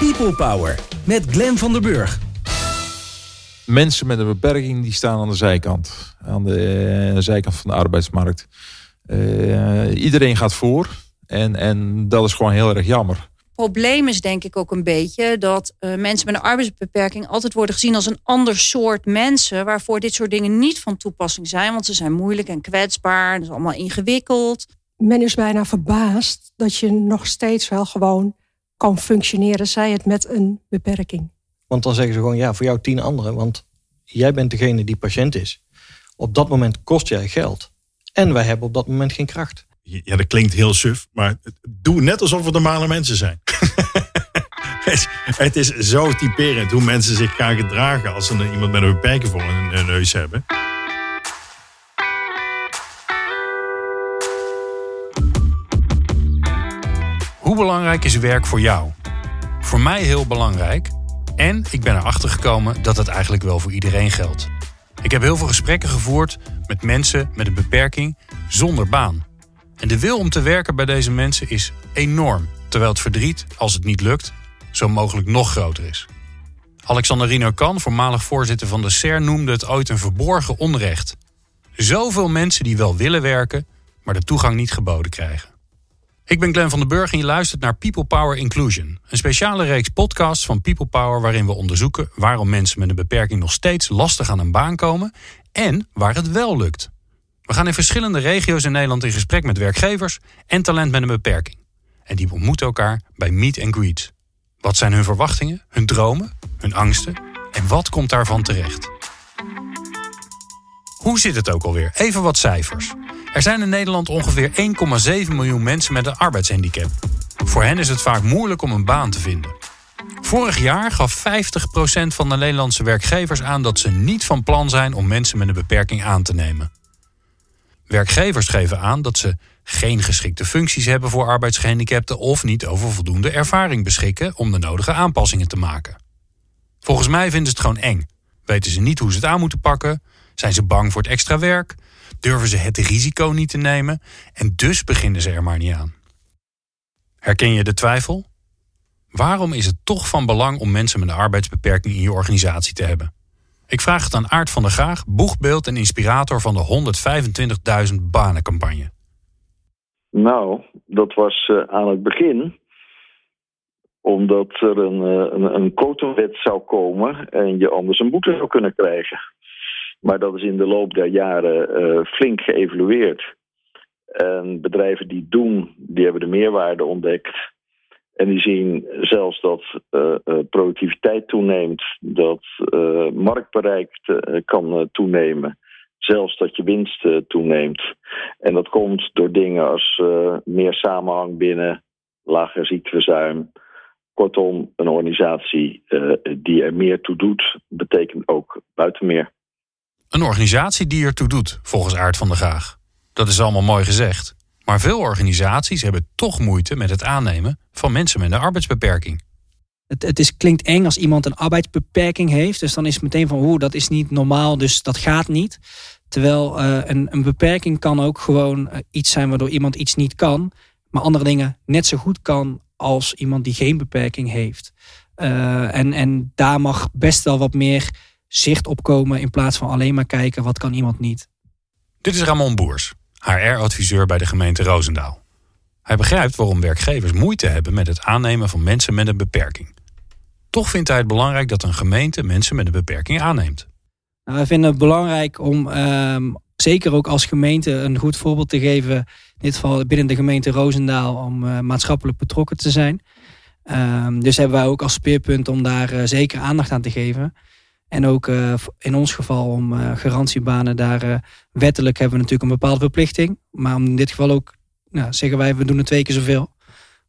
People Power met Glen van der Burg. Mensen met een beperking die staan aan de zijkant. Aan de eh, zijkant van de arbeidsmarkt. Uh, iedereen gaat voor. En, en dat is gewoon heel erg jammer probleem is denk ik ook een beetje dat uh, mensen met een arbeidsbeperking altijd worden gezien als een ander soort mensen waarvoor dit soort dingen niet van toepassing zijn, want ze zijn moeilijk en kwetsbaar, dat is allemaal ingewikkeld. Men is bijna verbaasd dat je nog steeds wel gewoon kan functioneren, zij het met een beperking. Want dan zeggen ze gewoon ja, voor jou tien anderen, want jij bent degene die patiënt is. Op dat moment kost jij geld. En wij hebben op dat moment geen kracht. Ja, dat klinkt heel suf, maar doe net alsof we normale mensen zijn. het is zo typerend hoe mensen zich gaan gedragen als ze iemand met een beperking voor een neus hebben. Hoe belangrijk is werk voor jou? Voor mij heel belangrijk. En ik ben erachter gekomen dat het eigenlijk wel voor iedereen geldt. Ik heb heel veel gesprekken gevoerd met mensen met een beperking zonder baan. En de wil om te werken bij deze mensen is enorm. Terwijl het verdriet, als het niet lukt, zo mogelijk nog groter is. Alexander Rino voormalig voorzitter van de CER, noemde het ooit een verborgen onrecht. Zoveel mensen die wel willen werken, maar de toegang niet geboden krijgen. Ik ben Glenn van den Burg en je luistert naar People Power Inclusion. Een speciale reeks podcasts van People Power waarin we onderzoeken waarom mensen met een beperking nog steeds lastig aan een baan komen en waar het wel lukt. We gaan in verschillende regio's in Nederland in gesprek met werkgevers en talent met een beperking. En die ontmoeten elkaar bij Meet and Greet. Wat zijn hun verwachtingen, hun dromen, hun angsten en wat komt daarvan terecht? Hoe zit het ook alweer? Even wat cijfers. Er zijn in Nederland ongeveer 1,7 miljoen mensen met een arbeidshandicap. Voor hen is het vaak moeilijk om een baan te vinden. Vorig jaar gaf 50% van de Nederlandse werkgevers aan dat ze niet van plan zijn om mensen met een beperking aan te nemen. Werkgevers geven aan dat ze geen geschikte functies hebben voor arbeidsgehandicapten of niet over voldoende ervaring beschikken om de nodige aanpassingen te maken. Volgens mij vinden ze het gewoon eng. Weten ze niet hoe ze het aan moeten pakken? Zijn ze bang voor het extra werk? Durven ze het risico niet te nemen? En dus beginnen ze er maar niet aan. Herken je de twijfel? Waarom is het toch van belang om mensen met een arbeidsbeperking in je organisatie te hebben? Ik vraag het aan Aart van der Graag, boegbeeld en inspirator van de 125.000 banencampagne. Nou, dat was uh, aan het begin omdat er een, uh, een, een zou komen en je anders een boete zou kunnen krijgen. Maar dat is in de loop der jaren uh, flink geëvalueerd. En bedrijven die doen, die hebben de meerwaarde ontdekt. En die zien zelfs dat uh, productiviteit toeneemt, dat marktbereik kan toenemen, zelfs dat je winst toeneemt. En dat komt door dingen als meer samenhang binnen, lager ziekteverzuim. Kortom, een organisatie die er meer toe doet, betekent ook buiten meer. Een organisatie die er toe doet, volgens Aard van der Graag. Dat is allemaal mooi gezegd. Maar veel organisaties hebben toch moeite met het aannemen van mensen met een arbeidsbeperking. Het, het is, klinkt eng als iemand een arbeidsbeperking heeft. Dus dan is het meteen van, hoe dat is niet normaal, dus dat gaat niet. Terwijl uh, een, een, beperking kan ook gewoon uh, iets zijn waardoor iemand iets niet kan. Maar andere dingen net zo goed kan als iemand die geen beperking heeft. Uh, en, en daar mag best wel wat meer zicht op komen in plaats van alleen maar kijken wat kan iemand niet. Dit is Ramon Boers. HR-adviseur bij de gemeente Roosendaal. Hij begrijpt waarom werkgevers moeite hebben met het aannemen van mensen met een beperking. Toch vindt hij het belangrijk dat een gemeente mensen met een beperking aanneemt. Nou, wij vinden het belangrijk om um, zeker ook als gemeente een goed voorbeeld te geven. In dit geval binnen de gemeente Roosendaal om uh, maatschappelijk betrokken te zijn. Um, dus hebben wij ook als speerpunt om daar uh, zeker aandacht aan te geven. En ook uh, in ons geval om uh, garantiebanen, daar uh, wettelijk hebben we natuurlijk een bepaalde verplichting. Maar om in dit geval ook, nou, zeggen wij, we doen het twee keer zoveel.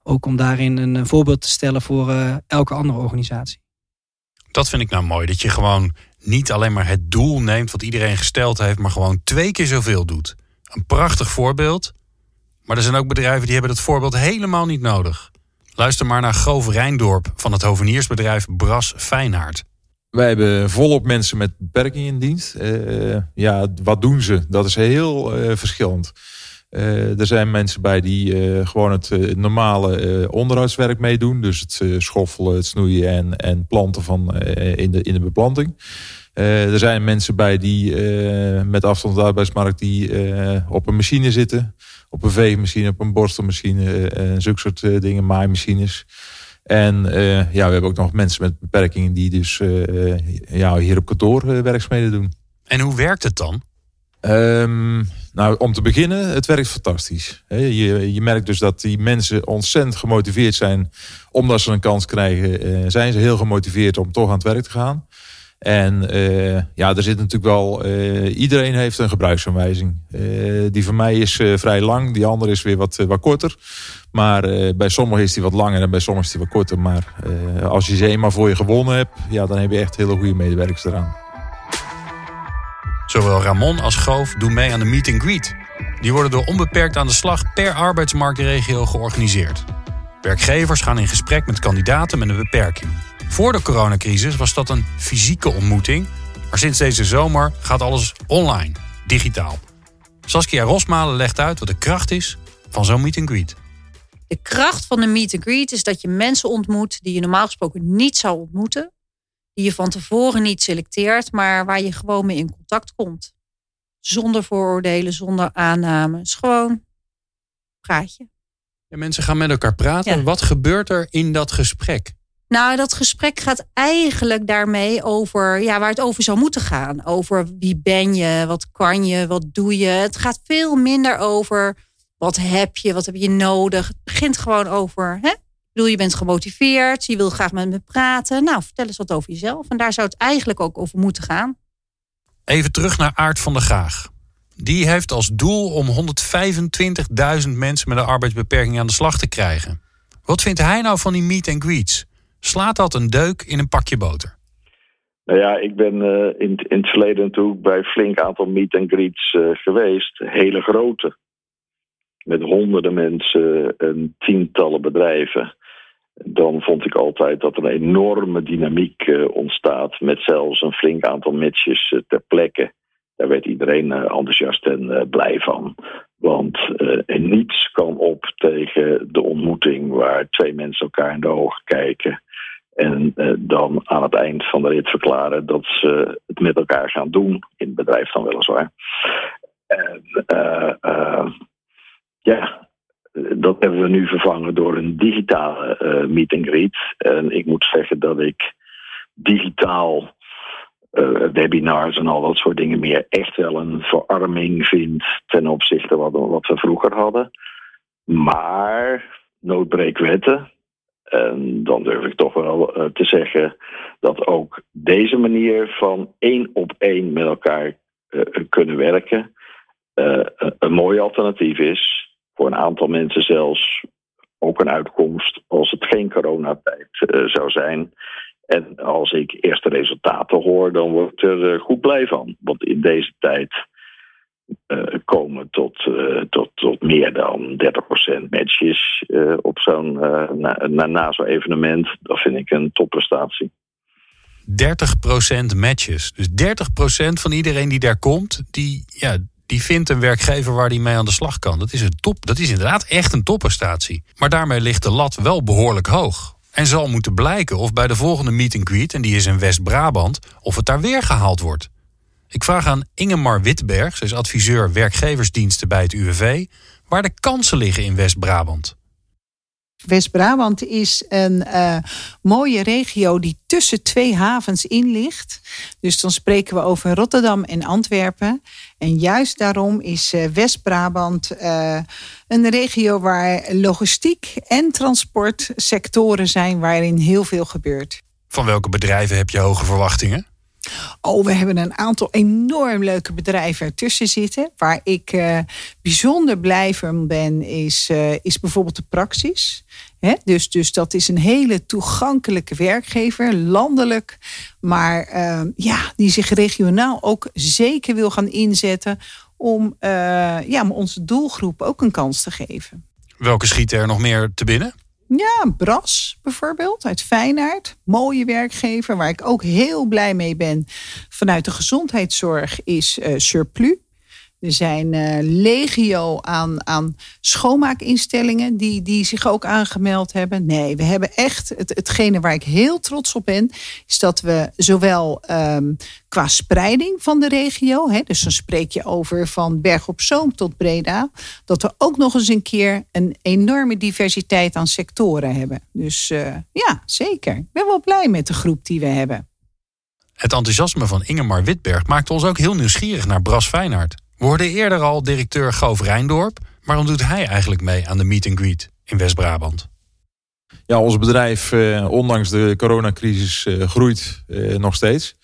Ook om daarin een voorbeeld te stellen voor elke andere organisatie. Dat vind ik nou mooi, dat je gewoon niet alleen maar het doel neemt wat iedereen gesteld heeft, maar gewoon twee keer zoveel doet. Een prachtig voorbeeld. Maar er zijn ook bedrijven die hebben dat voorbeeld helemaal niet nodig. Luister maar naar Grove Rijndorp van het hoveniersbedrijf Bras Fijnaard. Wij hebben volop mensen met beperking in dienst. Uh, ja, wat doen ze? Dat is heel uh, verschillend. Uh, er zijn mensen bij die gewoon het normale onderhoudswerk meedoen. Dus het schoffelen, het snoeien en, en planten van, in, de, in de beplanting. er zijn mensen bij die met afstand de arbeidsmarkt die op een machine zitten. Op een veegmachine, op een borstelmachine, en zulke soort dingen, maaimachines. En ja, we hebben ook nog mensen met beperkingen die dus ja, hier op kantoor werkzaamheden doen. En hoe werkt het dan? Um, nou, om te beginnen, het werkt fantastisch. Je, je merkt dus dat die mensen ontzettend gemotiveerd zijn. Omdat ze een kans krijgen, uh, zijn ze heel gemotiveerd om toch aan het werk te gaan. En uh, ja, er zit natuurlijk wel. Uh, iedereen heeft een gebruiksaanwijzing. die van mij is vrij lang, die andere is weer wat, wat korter. Maar bij sommigen is die wat langer en bij sommigen is die wat korter. Maar als je ze eenmaal voor je gewonnen hebt, ja, dan heb je echt hele goede medewerkers eraan. Zowel Ramon als Goof doen mee aan de meet greet. Die worden door onbeperkt aan de slag per arbeidsmarktregio georganiseerd. Werkgevers gaan in gesprek met kandidaten met een beperking. Voor de coronacrisis was dat een fysieke ontmoeting, maar sinds deze zomer gaat alles online, digitaal. Saskia Rosmalen legt uit wat de kracht is van zo'n meet and greet. De kracht van de meet and greet is dat je mensen ontmoet die je normaal gesproken niet zou ontmoeten die je van tevoren niet selecteert, maar waar je gewoon mee in contact komt. Zonder vooroordelen, zonder aannames. Gewoon praatje. Ja, mensen gaan met elkaar praten. Wat gebeurt er in dat gesprek? Nou, dat gesprek gaat eigenlijk daarmee over ja, waar het over zou moeten gaan. Over wie ben je, wat kan je, wat doe je. Het gaat veel minder over wat heb je, wat heb je nodig. Het begint gewoon over hè, bedoel, je bent gemotiveerd, je wil graag met me praten. Nou, vertel eens wat over jezelf. En daar zou het eigenlijk ook over moeten gaan. Even terug naar Aart van der Graag. Die heeft als doel om 125.000 mensen met een arbeidsbeperking aan de slag te krijgen. Wat vindt hij nou van die meet and greets? Slaat dat een deuk in een pakje boter? Nou ja, ik ben uh, in, in het verleden bij een flink aantal meet and greets uh, geweest. Hele grote. Met honderden mensen en tientallen bedrijven dan vond ik altijd dat er een enorme dynamiek ontstaat. Met zelfs een flink aantal matches ter plekke. Daar werd iedereen enthousiast en blij van. Want niets kan op tegen de ontmoeting waar twee mensen elkaar in de ogen kijken. En dan aan het eind van de rit verklaren dat ze het met elkaar gaan doen. In het bedrijf dan weliswaar. En ja, dat hebben we nu vervangen door een digitale uh, meet and greet. En ik moet zeggen dat ik digitaal uh, webinars en al dat soort dingen meer echt wel een verarming vind ten opzichte van wat, wat we vroeger hadden. Maar noodbreek wetten. En dan durf ik toch wel uh, te zeggen dat ook deze manier van één op één met elkaar kunnen werken een mooi alternatief is voor een aantal mensen zelfs ook een uitkomst als het geen coronatijd zou zijn. En als ik eerste resultaten hoor, dan word ik er goed blij van. Want in deze tijd komen tot, tot, tot meer dan 30% matches op zo'n, na, na, na zo'n evenement. Dat vind ik een topprestatie. 30% matches. Dus 30% van iedereen die daar komt, die, ja, die vindt een werkgever waar die mee aan de slag kan. Dat is, een top, dat is inderdaad echt een topprestatie. Maar daarmee ligt de lat wel behoorlijk hoog. En zal moeten blijken of bij de volgende meet and greet, en die is in West-Brabant, of het daar weer gehaald wordt. Ik vraag aan Ingemar Witberg, zij is adviseur werkgeversdiensten bij het UWV, waar de kansen liggen in West-Brabant. West-Brabant is een uh, mooie regio die tussen twee havens in ligt. Dus dan spreken we over Rotterdam en Antwerpen. En juist daarom is uh, West-Brabant uh, een regio waar logistiek en transport sectoren zijn waarin heel veel gebeurt. Van welke bedrijven heb je hoge verwachtingen? Oh, we hebben een aantal enorm leuke bedrijven ertussen zitten. Waar ik uh, bijzonder blij van ben, is, uh, is bijvoorbeeld de Praxis. Dus, dus dat is een hele toegankelijke werkgever, landelijk. Maar uh, ja, die zich regionaal ook zeker wil gaan inzetten om, ja, om onze doelgroep ook een kans te geven. Welke schieten er nog meer te binnen? Ja, Bras bijvoorbeeld uit Feyenaard. Mooie werkgever waar ik ook heel blij mee ben vanuit de gezondheidszorg is uh, Surplus. Er zijn uh, legio aan, aan schoonmaakinstellingen die, die zich ook aangemeld hebben. Nee, we hebben echt, het, hetgene waar ik heel trots op ben, is dat we zowel um, qua spreiding van de regio, hè, dus dan spreek je over van Berg op Zoom tot Breda, dat we ook nog eens een keer een enorme diversiteit aan sectoren hebben. Dus uh, ja, zeker. Ik ben wel blij met de groep die we hebben. Het enthousiasme van Ingemar Witberg maakte ons ook heel nieuwsgierig naar Bras Feyenoord. We hoorden eerder al directeur Goof Rijndorp. Waarom doet hij eigenlijk mee aan de meet and greet in West-Brabant? Ja, ons bedrijf, eh, ondanks de coronacrisis, eh, groeit eh, nog steeds.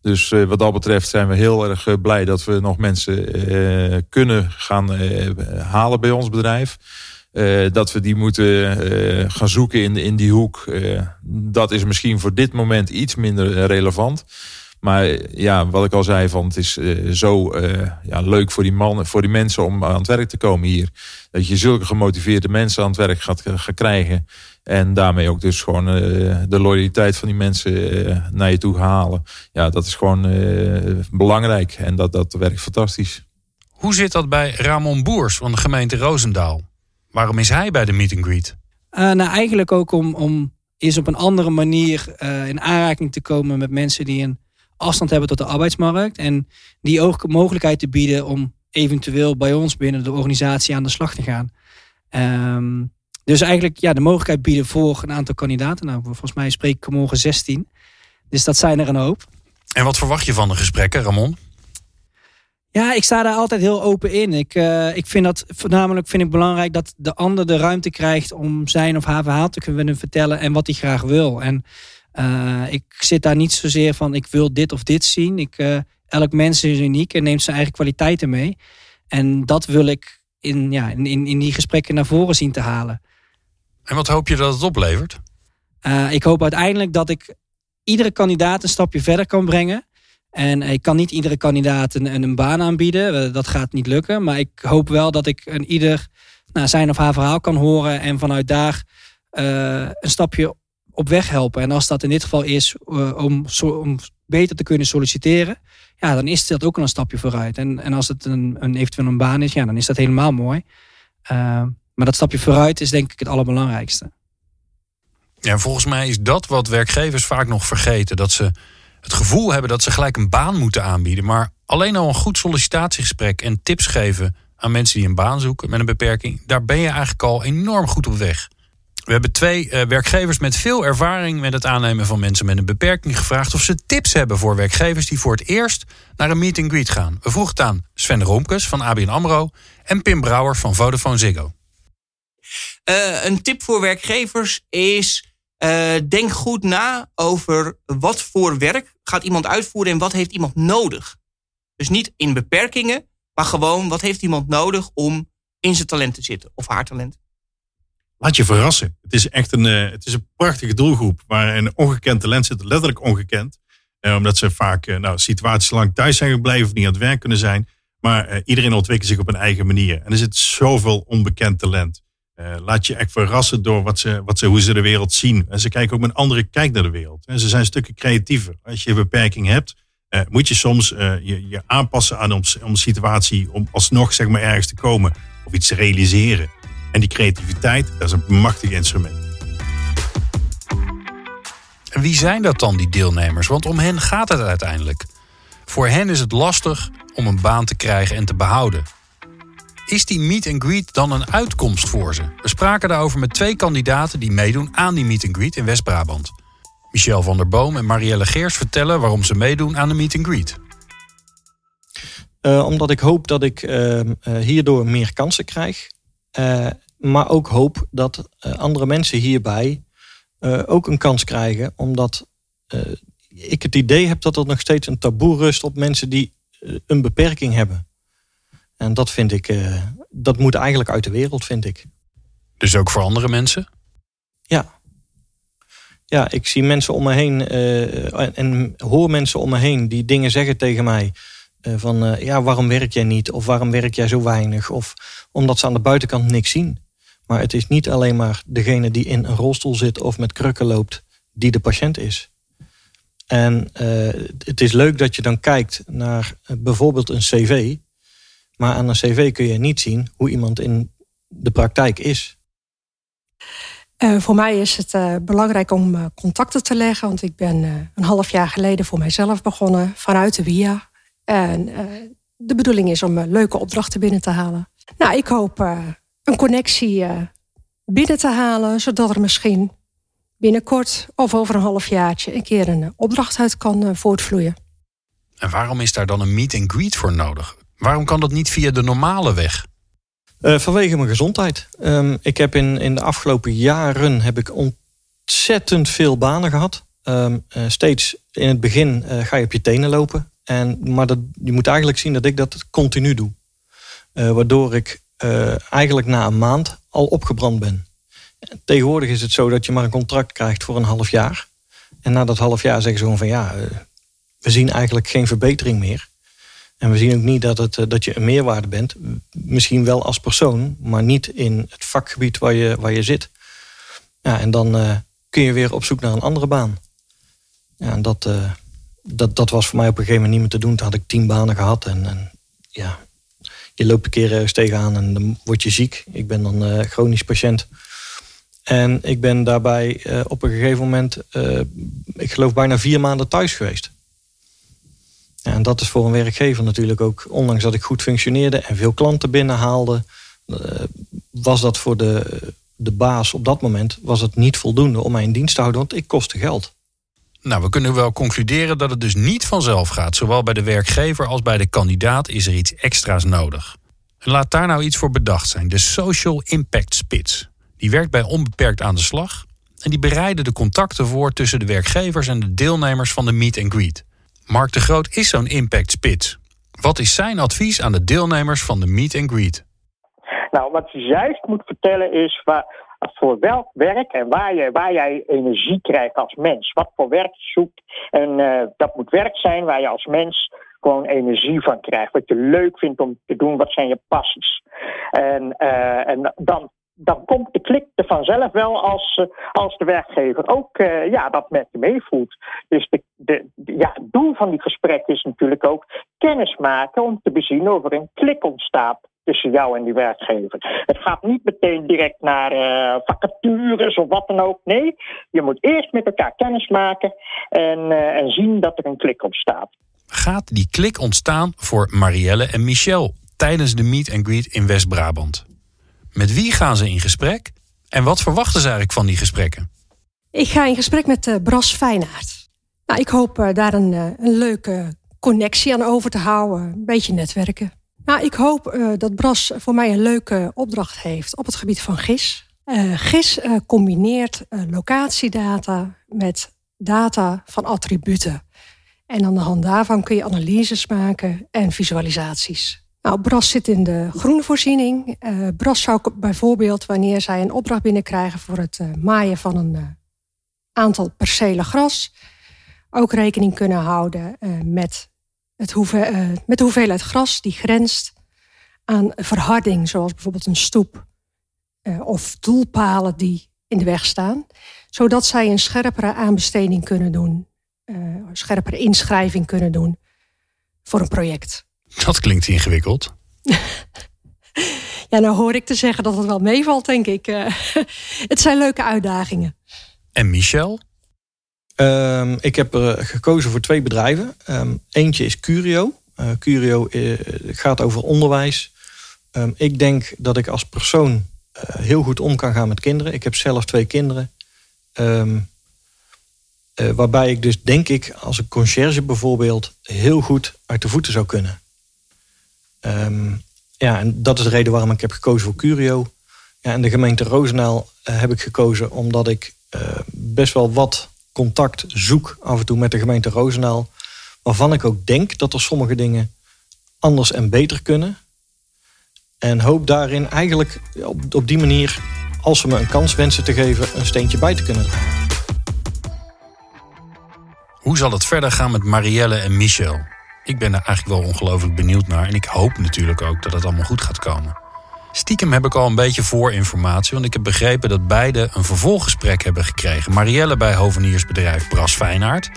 Dus eh, wat dat betreft zijn we heel erg eh, blij dat we nog mensen eh, kunnen gaan halen bij ons bedrijf. dat we die moeten gaan zoeken in, in die hoek. dat is misschien voor dit moment iets minder relevant. Maar ja, wat ik al zei, van het is uh, zo uh, ja, leuk voor die, mannen, voor die mensen om aan het werk te komen hier. Dat je zulke gemotiveerde mensen aan het werk gaat, gaat krijgen. En daarmee ook dus gewoon uh, de loyaliteit van die mensen naar je toe halen. Ja, dat is gewoon belangrijk. En dat, dat werkt fantastisch. Hoe zit dat bij Ramon Boers van de gemeente Roosendaal? Waarom is hij bij de meet and greet? nou, eigenlijk ook om, om eens op een andere manier in aanraking te komen met mensen die een afstand hebben tot de arbeidsmarkt. En die ook mogelijkheid te bieden om eventueel bij ons binnen de organisatie aan de slag te gaan. Ehm, dus eigenlijk ja, de mogelijkheid bieden voor een aantal kandidaten. Nou, volgens mij spreek ik morgen 16. Dus dat zijn er een hoop. En wat verwacht je van de gesprekken, Ramon? Ja, ik sta daar altijd heel open in. Ik, uh, ik vind dat voornamelijk vind ik belangrijk dat de ander de ruimte krijgt om zijn of haar verhaal te kunnen vertellen en wat hij graag wil. En uh, ik zit daar niet zozeer van ik wil dit of dit zien. Ik, uh, elk mens is uniek en neemt zijn eigen kwaliteiten mee. En dat wil ik in, ja, in, in die gesprekken naar voren zien te halen. En wat hoop je dat het oplevert? Uh, ik hoop uiteindelijk dat ik iedere kandidaat een stapje verder kan brengen. En ik kan niet iedere kandidaat een, een baan aanbieden. Dat gaat niet lukken. Maar ik hoop wel dat ik een ieder nou, zijn of haar verhaal kan horen. En vanuit daar een stapje op weg helpen. En als dat in dit geval is uh, om, om beter te kunnen solliciteren, ja, dan is dat ook al een stapje vooruit. En, en als het een, een eventueel een baan is, ja, dan is dat helemaal mooi. Uh, maar dat stapje vooruit is denk ik het allerbelangrijkste. Ja, volgens mij is dat wat werkgevers vaak nog vergeten. Dat ze het gevoel hebben dat ze gelijk een baan moeten aanbieden. Maar alleen al een goed sollicitatiegesprek en tips geven aan mensen die een baan zoeken met een beperking. Daar ben je eigenlijk al enorm goed op weg. We hebben twee uh, werkgevers met veel ervaring met het aannemen van mensen met een beperking gevraagd of ze tips hebben voor werkgevers die voor het eerst naar een meet and greet gaan. We vroegen het aan Sven Romkes van ABN AMRO en Pim Brouwer van Vodafone Ziggo. Uh, een tip voor werkgevers is uh, denk goed na over wat voor werk gaat iemand uitvoeren en wat heeft iemand nodig. Dus niet in beperkingen, maar gewoon wat heeft iemand nodig om in zijn talent te zitten of haar talent laat je verrassen. Het is echt een, uh, het is een prachtige doelgroep waar een ongekend talent zit, letterlijk ongekend. Uh, omdat ze vaak uh, nou, situaties lang thuis zijn gebleven of niet aan het werk kunnen zijn. Maar iedereen ontwikkelt zich op een eigen manier. En er zit zoveel onbekend talent. laat je echt verrassen door wat ze, wat ze, hoe ze de wereld zien. En ze kijken ook met een andere kijk naar de wereld. En ze zijn stukken creatiever. Als je een beperking hebt, moet je soms je, je aanpassen aan een, om situatie om alsnog zeg maar, ergens te komen of iets te realiseren. En die creativiteit, dat is een machtig instrument. En wie zijn dat dan, die deelnemers? Want om hen gaat het uiteindelijk. Voor hen is het lastig om een baan te krijgen en te behouden. Is die meet and greet dan een uitkomst voor ze? We spraken daarover met twee kandidaten die meedoen aan die meet and greet in West-Brabant. Michel van der Boom en Marielle Geers vertellen waarom ze meedoen aan de meet and greet. Uh, omdat ik hoop dat ik uh, hierdoor meer kansen krijg. Uh, maar ook hoop dat uh, andere mensen hierbij uh, ook een kans krijgen. Omdat ik het idee heb dat er nog steeds een taboe rust op mensen die een beperking hebben. En dat vind ik, dat moet eigenlijk uit de wereld, vind ik. Dus ook voor andere mensen? Ja. Ja, ik zie mensen om me heen en hoor mensen om me heen die dingen zeggen tegen mij. Van ja, waarom werk jij niet? Of waarom werk jij zo weinig? Of omdat ze aan de buitenkant niks zien. Maar het is niet alleen maar degene die in een rolstoel zit of met krukken loopt, die de patiënt is. En uh, het is leuk dat je dan kijkt naar bijvoorbeeld een cv. Maar aan een cv kun je niet zien hoe iemand in de praktijk is. Voor mij is het belangrijk om contacten te leggen. Want ik ben een half jaar geleden voor mijzelf begonnen vanuit de WIA. En de bedoeling is om leuke opdrachten binnen te halen. Nou, ik hoop een connectie binnen te halen. Zodat er misschien binnenkort of over een halfjaartje een keer een opdracht uit kan voortvloeien. En waarom is daar dan een meet and greet voor nodig? Waarom kan dat niet via de normale weg? Uh, vanwege mijn gezondheid. Um, ik heb in, in de afgelopen jaren heb ik ontzettend veel banen gehad. Um, uh, steeds in het begin uh, ga je op je tenen lopen. En, maar dat, je moet eigenlijk zien dat ik dat continu doe. waardoor ik eigenlijk na een maand al opgebrand ben. Tegenwoordig is het zo dat je maar een contract krijgt voor een half jaar. En na dat half jaar zeggen ze gewoon van ja, we zien eigenlijk geen verbetering meer. En we zien ook niet dat, het, eh, dat je een meerwaarde bent. Misschien wel als persoon, maar niet in het vakgebied waar je, waar je zit. Ja, en dan kun je weer op zoek naar een andere baan. En dat, dat, dat was voor mij op een gegeven moment niet meer te doen. Toen had ik tien banen gehad. En, en ja, je loopt een keer ergens tegenaan en dan word je ziek. Ik ben dan uh, chronisch patiënt. En ik ben daarbij op een gegeven moment, ik geloof bijna vier maanden thuis geweest. En dat is voor een werkgever natuurlijk ook, ondanks dat ik goed functioneerde en veel klanten binnenhaalde, uh, was dat voor de, de baas op dat moment was het niet voldoende om mij in dienst te houden, want ik kostte geld. Nou, we kunnen wel concluderen dat het dus niet vanzelf gaat. Zowel bij de werkgever als bij de kandidaat is er iets extra's nodig. Laat daar nou iets voor bedacht zijn. De Social Impact Spits. Die werkt bij Onbeperkt aan de slag. En die bereiden de contacten voor tussen de werkgevers en de deelnemers van de meet and greet. Mark de Groot is zo'n impact spits. Wat is zijn advies aan de deelnemers van de meet and greet? Nou, wat je juist moet vertellen is waar, voor welk werk en waar, je, waar jij energie krijgt als mens. Wat voor werk je zoekt. En uh, dat moet werk zijn waar je als mens gewoon energie van krijgt. Wat je leuk vindt om te doen, wat zijn je passies. En, uh, en dan dan komt de klik er vanzelf wel als, uh, als de werkgever ook ja, dat met je meevoelt. Dus de, de, ja, het doel van die gesprekken is natuurlijk ook kennis maken om te bezien of er een klik ontstaat tussen jou en die werkgever. Het gaat niet meteen direct naar uh, vacatures of wat dan ook. Nee, je moet eerst met elkaar kennis maken en, en zien dat er een klik ontstaat. Gaat die klik ontstaan voor Marielle en Michel tijdens de meet and greet in West-Brabant? Met wie gaan ze in gesprek? En wat verwachten ze eigenlijk van die gesprekken? Ik ga in gesprek met uh, Bras Feinaert. Nou, ik hoop uh, daar een, uh, een, leuke connectie aan over te houden. Een beetje netwerken. Nou, ik hoop dat Bras voor mij een leuke opdracht heeft op het gebied van GIS. GIS combineert locatiedata met data van attributen. En aan de hand daarvan kun je analyses maken en visualisaties. Nou, Bras zit in de groene voorziening. Bras zou bijvoorbeeld, wanneer zij een opdracht binnenkrijgen voor het maaien van een aantal percelen gras, ook rekening kunnen houden met, het hoeveel, met de hoeveelheid gras die grenst aan verharding, zoals bijvoorbeeld een stoep of doelpalen die in de weg staan, zodat zij een scherpere aanbesteding kunnen doen, een scherpere inschrijving kunnen doen voor een project. Dat klinkt ingewikkeld. ja, nou hoor ik te zeggen dat het wel meevalt, denk ik. Uh, het zijn leuke uitdagingen. En Michel? Um, ik heb uh, gekozen voor twee bedrijven. Um, eentje is Curio. Uh, Curio gaat over onderwijs. Um, ik denk dat ik als persoon heel goed om kan gaan met kinderen. Ik heb zelf twee kinderen. waarbij ik dus denk ik als een conciërge bijvoorbeeld heel goed uit de voeten zou kunnen. Ja, en dat is de reden waarom ik heb gekozen voor Curio. Ja, en de gemeente Roosendaal heb ik gekozen omdat ik best wel wat contact zoek af en toe met de gemeente Roosendaal. Waarvan ik ook denk dat er sommige dingen anders en beter kunnen. En hoop daarin eigenlijk op, op die manier, als ze me een kans wensen te geven, een steentje bij te kunnen dragen. Hoe zal het verder gaan met Marielle en Michel? Ik ben er eigenlijk wel ongelooflijk benieuwd naar. En ik hoop natuurlijk ook dat het allemaal goed gaat komen. Stiekem heb ik al een beetje voorinformatie, want ik heb begrepen dat beide een vervolggesprek hebben gekregen. Marielle bij hoveniersbedrijf Bras Fijnaard.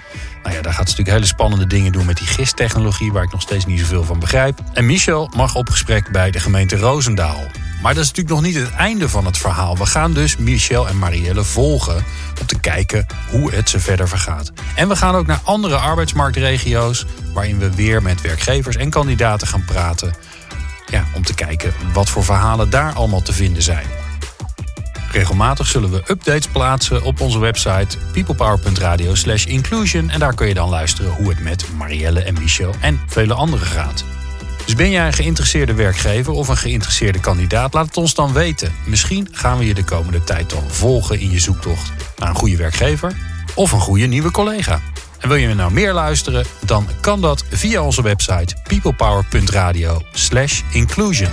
Nou ja, daar gaat ze natuurlijk hele spannende dingen doen met die gistechnologie, waar ik nog steeds niet zoveel van begrijp. En Michel mag op gesprek bij de gemeente Roosendaal. Maar dat is natuurlijk nog niet het einde van het verhaal. We gaan dus Michel en Marielle volgen om te kijken hoe het ze verder vergaat. En we gaan ook naar andere arbeidsmarktregio's, waarin we weer met werkgevers en kandidaten gaan praten. Om te kijken wat voor verhalen daar allemaal te vinden zijn. Regelmatig zullen we updates plaatsen op onze website peoplepower.radio inclusion. En daar kun je dan luisteren hoe het met Marielle en Michel en vele anderen gaat. Dus ben jij een geïnteresseerde werkgever of een geïnteresseerde kandidaat? Laat het ons dan weten. Misschien gaan we je de komende tijd dan volgen in je zoektocht naar een goede werkgever of een goede nieuwe collega. En wil je nou meer luisteren? Dan kan dat via onze website peoplepower.radio inclusion.